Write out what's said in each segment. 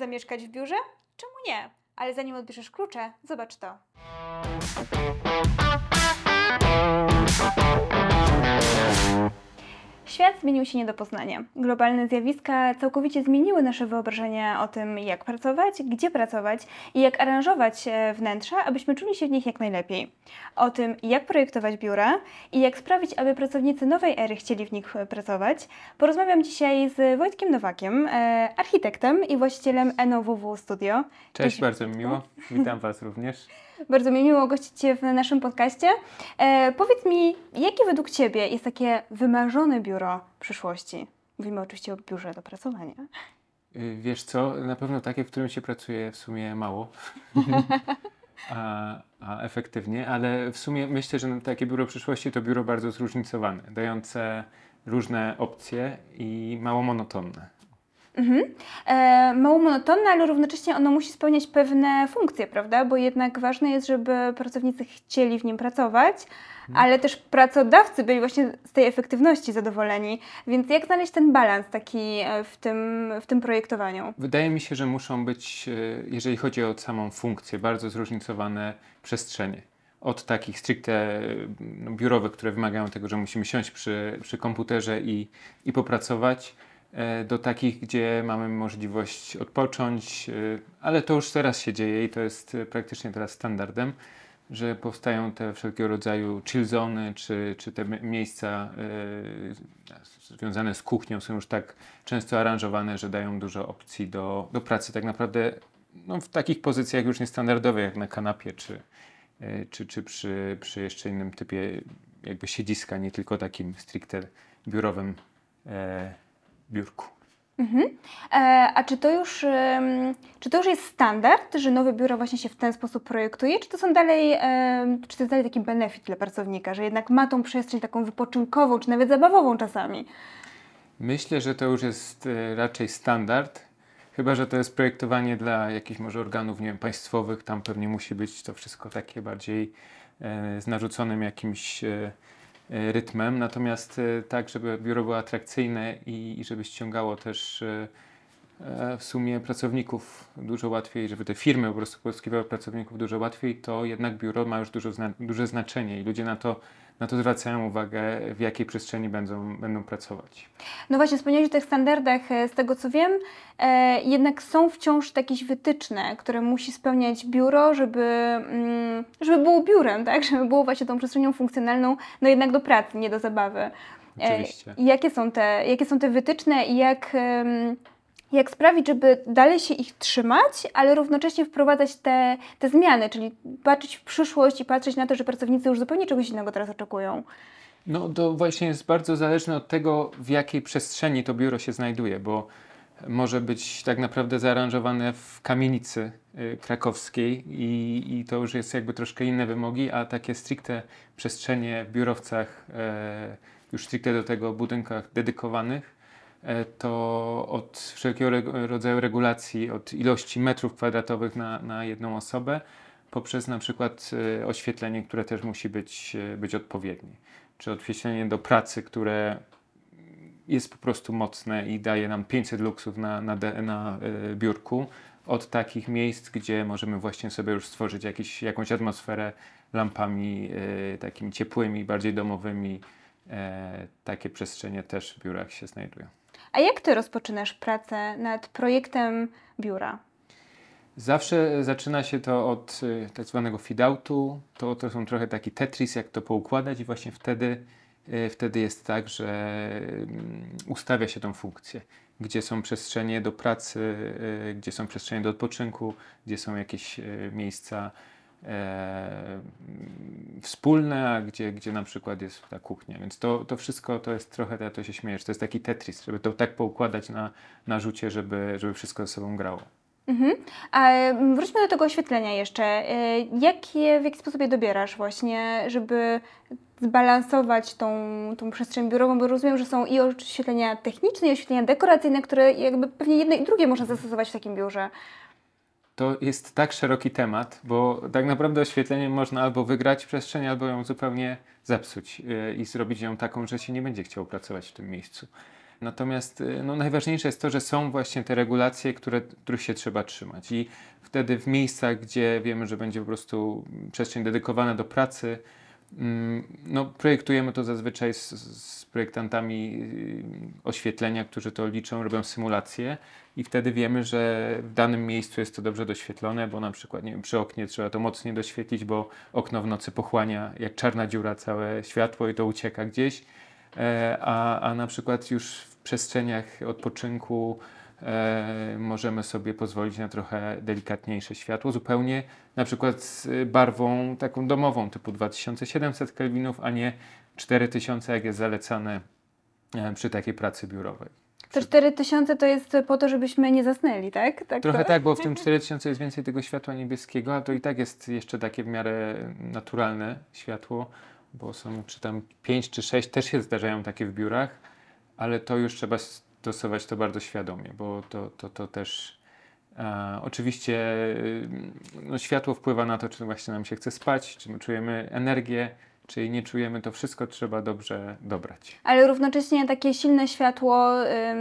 Zamieszkać w biurze? Czemu nie? Ale zanim odbierzesz klucze, zobacz to. Świat zmienił się nie do poznania. Globalne zjawiska całkowicie zmieniły nasze wyobrażenie o tym, jak pracować, gdzie pracować i jak aranżować e, wnętrza, abyśmy czuli się w nich jak najlepiej. O tym, jak projektować biura i jak sprawić, aby pracownicy nowej ery chcieli w nich e, pracować, porozmawiam dzisiaj z Wojtkiem Nowakiem, e, architektem i właścicielem NOWW Studio. Cześć, bardzo mi miło. Witam Was również. Bardzo mi miło gościć Cię w naszym podcaście. E, powiedz mi, jakie według Ciebie jest takie wymarzone biuro przyszłości? Mówimy oczywiście o biurze do pracowania. Y, Wiesz co, na pewno takie, w którym się pracuje w sumie mało, a, a efektywnie, ale w sumie myślę, że takie biuro przyszłości to biuro bardzo zróżnicowane, dające różne opcje i mało monotonne. Mhm. E, mało monotonne, ale równocześnie ono musi spełniać pewne funkcje, prawda? Bo jednak ważne jest, żeby pracownicy chcieli w nim pracować, ale też pracodawcy byli właśnie z tej efektywności zadowoleni. Więc jak znaleźć ten balans taki e, w tym, w tym projektowaniu? Wydaje mi się, że muszą być, y, jeżeli chodzi o samą funkcję, bardzo zróżnicowane przestrzenie. Od takich stricte y, no, biurowych, które wymagają tego, że musimy siąść przy, przy komputerze i, i popracować, e, do takich, gdzie mamy możliwość odpocząć, y, ale to już teraz się dzieje i to jest y, praktycznie teraz standardem, że powstają te wszelkiego rodzaju chill zony, czy, czy te mi- miejsca związane z kuchnią są już tak często aranżowane, że dają dużo opcji do, do pracy. Tak naprawdę no, w takich pozycjach już niestandardowych, jak na kanapie, czy, czy, czy przy, przy jeszcze innym typie jakby siedziska, nie tylko takim stricte biurowym e, biurku. E, a czy to już, czy to już jest standard, że nowe biuro właśnie się w ten sposób projektuje, czy to są dalej, czy to jest dalej taki benefit dla pracownika, że jednak ma tą przestrzeń taką wypoczynkową, czy nawet zabawową czasami? Myślę, że to już jest e, raczej standard. Chyba, że to jest projektowanie dla jakichś może organów, nie wiem, państwowych. Tam pewnie musi być to wszystko takie bardziej e, z narzuconym jakimś e, rytmem. Natomiast e, tak, żeby biuro było atrakcyjne i, i żeby ściągało też e, e, w sumie pracowników dużo łatwiej, żeby te firmy po prostu pozyskiwały pracowników dużo łatwiej, to jednak biuro ma już dużo duże znaczenie i ludzie na to, na to zwracają uwagę, w jakiej przestrzeni będą, będą pracować. No właśnie, wspomniałeś o tych standardach, e, z tego co wiem, e, jednak są wciąż jakieś wytyczne, które musi spełniać biuro, żeby, mm, żeby było biurem, tak? Żeby było właśnie tą przestrzenią funkcjonalną, no jednak do pracy, nie do zabawy. E, Oczywiście. jakie są te, jakie są te wytyczne i jak, jak sprawić, żeby dalej się ich trzymać, ale równocześnie wprowadzać te, te zmiany, czyli patrzeć w przyszłość i patrzeć na to, że pracownicy już zupełnie czegoś innego teraz oczekują. No to właśnie jest bardzo zależne od tego, w jakiej przestrzeni to biuro się znajduje, bo może być tak naprawdę zaaranżowane w kamienicy y, krakowskiej i, i to już jest jakby troszkę inne wymogi, a takie stricte przestrzenie w biurowcach, e, już stricte do tego budynkach dedykowanych, to od wszelkiego rodzaju regulacji, od ilości metrów kwadratowych na, na jedną osobę, poprzez na przykład e, oświetlenie, które też musi być, e, być odpowiednie. Czy oświetlenie do pracy, które jest po prostu mocne i daje nam 500 luksów na, na, na e, biurku, od takich miejsc, gdzie możemy właśnie sobie już stworzyć jakiś, jakąś atmosferę lampami e, takimi ciepłymi, bardziej domowymi. E, takie przestrzenie też w biurach się znajdują. A jak ty rozpoczynasz pracę nad projektem biura? Zawsze zaczyna się to od y, tak zwanego feedoutu. To, to są trochę taki Tetris, jak to poukładać i właśnie wtedy, y, wtedy jest tak, że mm, ustawia się tą funkcję. Gdzie są przestrzenie do pracy, gdzie są przestrzenie do odpoczynku, gdzie są jakieś miejsca e, a gdzie, gdzie na przykład jest ta kuchnia. Więc to, to wszystko to jest trochę, ja to się śmieję, że to jest taki Tetris, żeby to tak poukładać na, na rzucie, żeby, żeby wszystko ze sobą grało. Mhm. A mm, wróćmy do tego oświetlenia jeszcze. E, Jakie, w jaki sposób je dobierasz właśnie, żeby zbalansować tą, tą przestrzeń biurową, bo rozumiem, że są i oświetlenia techniczne, i oświetlenia dekoracyjne, które jakby pewnie jedno i drugie można zastosować w takim biurze. To jest tak szeroki temat, bo tak naprawdę oświetleniem można albo wygrać przestrzeń, albo ją zupełnie zepsuć yy, i zrobić ją taką, że się nie będzie chciało pracować w tym miejscu. Natomiast y, no, najważniejsze jest to, że są właśnie te regulacje, które, których się trzeba trzymać. I wtedy w miejscach, gdzie wiemy, że będzie po prostu przestrzeń dedykowana do pracy, no, projektujemy to zazwyczaj z, z projektantami y, oświetlenia, którzy to liczą, robią symulacje i wtedy wiemy, że w danym miejscu jest to dobrze doświetlone, bo na przykład nie wiem, przy oknie trzeba to mocniej doświetlić, bo okno w nocy pochłania jak czarna dziura całe światło i to ucieka gdzieś. E, a, a na przykład już w przestrzeniach odpoczynku możemy sobie pozwolić na trochę delikatniejsze światło, zupełnie na przykład z barwą taką domową typu 2700 kelwinów, a nie 4000 jak jest zalecane e, przy takiej pracy biurowej. To 4000 to jest po to, żebyśmy nie zasnęli, tak? tak Trochę to? tak, bo w tym 4000 jest więcej tego światła niebieskiego, a to i tak jest jeszcze takie w miarę naturalne światło, bo są czy tam 5 czy 6 też się zdarzają takie w biurach, ale to już trzeba stosować to bardzo świadomie, bo to, to, to też e, oczywiście y, no, światło wpływa na to, czy właśnie nam się chce spać, czy my czujemy energię, czy jej nie czujemy, to wszystko trzeba dobrze dobrać. Ale równocześnie takie silne światło,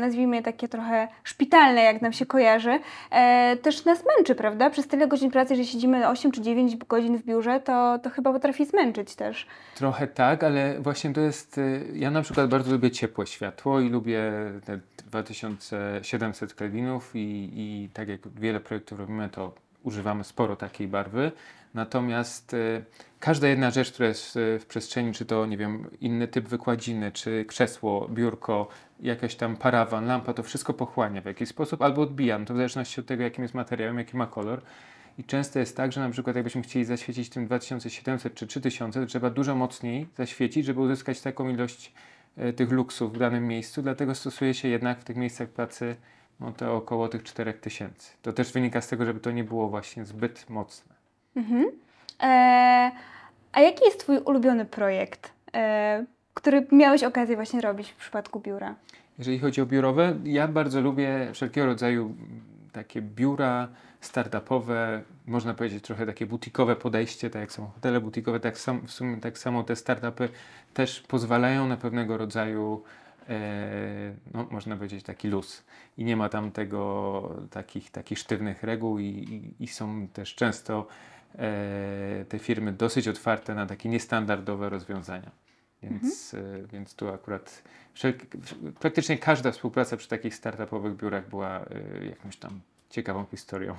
nazwijmy je takie trochę szpitalne, jak nam się kojarzy, e, też nas męczy, prawda? Przez tyle godzin pracy, że siedzimy 8 czy 9 godzin w biurze, to, to chyba potrafi zmęczyć też. Trochę tak, ale właśnie to jest. y, Ja na przykład bardzo lubię ciepłe światło i lubię te 2700 kelwinów, i, i tak jak wiele projektów robimy, to używamy sporo takiej barwy. Natomiast y, każda jedna rzecz, która jest y, w przestrzeni, czy to nie wiem, inny typ wykładziny, czy krzesło, biurko, jakaś tam parawan, lampa, to wszystko pochłania w jakiś sposób albo odbija, no to w zależności od tego, jakim jest materiałem, jaki ma kolor. I często jest tak, że na przykład jakbyśmy chcieli zaświecić tym 2700 czy 3000, to trzeba dużo mocniej zaświecić, żeby uzyskać taką ilość e, tych luksów w danym miejscu, dlatego stosuje się jednak w tych miejscach pracy no to około tych 4000. To też wynika z tego, żeby to nie było właśnie zbyt mocne. E, a jaki jest Twój ulubiony projekt, e, który miałeś okazję właśnie robić w przypadku biura? Jeżeli chodzi o biurowe, ja bardzo lubię wszelkiego rodzaju takie biura startupowe, można powiedzieć trochę takie butikowe podejście, tak jak są hotele butikowe, tak sam, w sumie tak samo te startupy też pozwalają na pewnego rodzaju, e, no, można powiedzieć taki luz. I nie ma tam tego, takich, takich sztywnych reguł i, i, i są też często e, te firmy dosyć otwarte na takie niestandardowe rozwiązania. Więc, e, więc tu akurat wszelki, praktycznie każda współpraca przy takich startupowych biurach była e, jakąś tam ciekawą historią.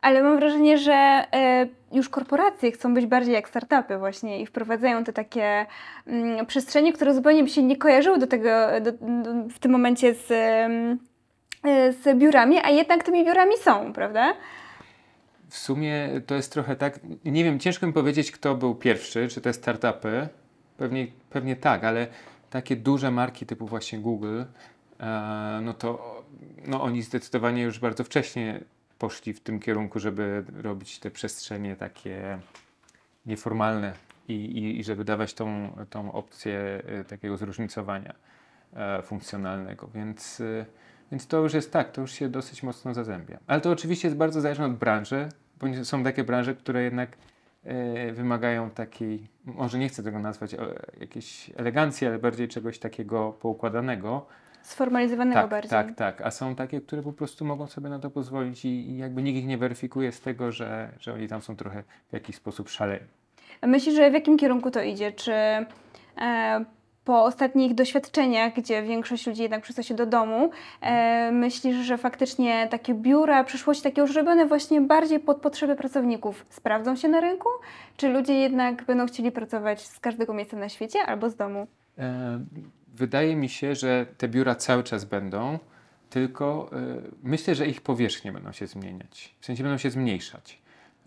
Ale mam wrażenie, że e, już korporacje chcą być bardziej jak startupy właśnie i wprowadzają te takie mm, przestrzenie, które zupełnie by się nie kojarzyły do tego do, do, w tym momencie z, e, z biurami, a jednak tymi biurami są, prawda? W sumie to jest trochę tak, nie wiem, ciężko mi powiedzieć, kto był pierwszy, czy te startupy. Pewnie, pewnie tak, ale takie duże marki typu właśnie Google, e, no to no oni zdecydowanie już bardzo wcześnie poszli w tym kierunku, żeby robić te przestrzenie takie nieformalne i, i, i żeby dawać tą, tą opcję e, takiego zróżnicowania e, funkcjonalnego. Więc, więc to już jest tak, to już się dosyć mocno zazębia. Ale to oczywiście jest bardzo zależne od branży, bo są takie branże, które jednak e, wymagają takiej, może nie chcę tego nazwać e, jakiejś elegancji, ale bardziej czegoś takiego poukładanego. Sformalizowanego Tak, bardziej. tak, tak. A są takie, które po prostu mogą sobie na to pozwolić i, i jakby nikt ich nie weryfikuje z tego, że, że oni tam są trochę w jakiś sposób szaleni. Myślisz, że w jakim kierunku to idzie? Czy e, po ostatnich doświadczeniach, gdzie większość ludzi jednak przystał się do domu, e, myślisz, że faktycznie takie biura przyszłości, takie już robione właśnie bardziej pod potrzeby pracowników, sprawdzą się na rynku? Czy ludzie jednak będą chcieli pracować z każdego miejsca na świecie albo z domu? E, Wydaje mi się, że te biura cały czas będą, tylko e, myślę, że ich powierzchnie będą się zmieniać. W sensie będą się zmniejszać.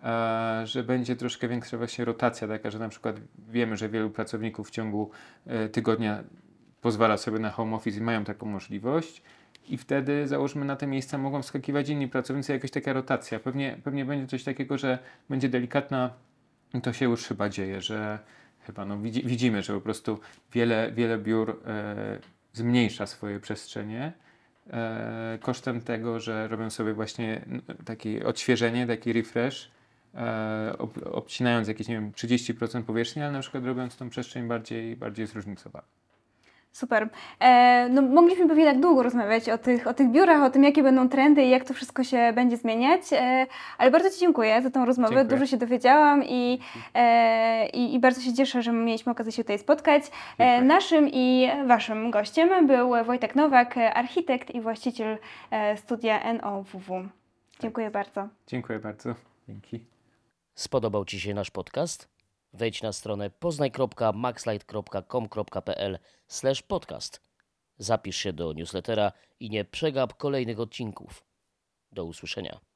E, Że będzie troszkę większa właśnie rotacja taka, że na przykład wiemy, że wielu pracowników w ciągu e, tygodnia pozwala sobie na home office i mają taką możliwość. I wtedy załóżmy na te miejsca mogą wskakiwać inni pracownicy, jakaś taka rotacja. Pewnie, pewnie będzie coś takiego, że będzie delikatna, to się już chyba dzieje, że chyba no, widzi, widzimy, że po prostu wiele, wiele biur e, zmniejsza swoje przestrzenie e, kosztem tego, że robią sobie właśnie takie odświeżenie, taki refresh, obcinając jakieś, nie wiem, 30% powierzchni, ale na przykład robiąc tą przestrzeń bardziej, bardziej zróżnicowaną. Super. E, no, mogliśmy pewnie tak długo rozmawiać o tych, o tych biurach, o tym, jakie będą trendy i jak to wszystko się będzie zmieniać, e, ale bardzo Ci dziękuję za tą rozmowę. Dziękuję. Dużo się dowiedziałam i, e, i, i bardzo się cieszę, że mieliśmy okazję się tutaj spotkać. E, naszym i Waszym gościem był Wojtek Nowak, e, architekt i właściciel e, studia NOWW. Dziękuję bardzo. Dziękuję bardzo. Dzięki. Spodobał Ci się nasz podcast? Wejdź na stronę poznaj.maxlight.com.pl podcast. Zapisz się do newslettera i nie przegap kolejnych odcinków. Do usłyszenia.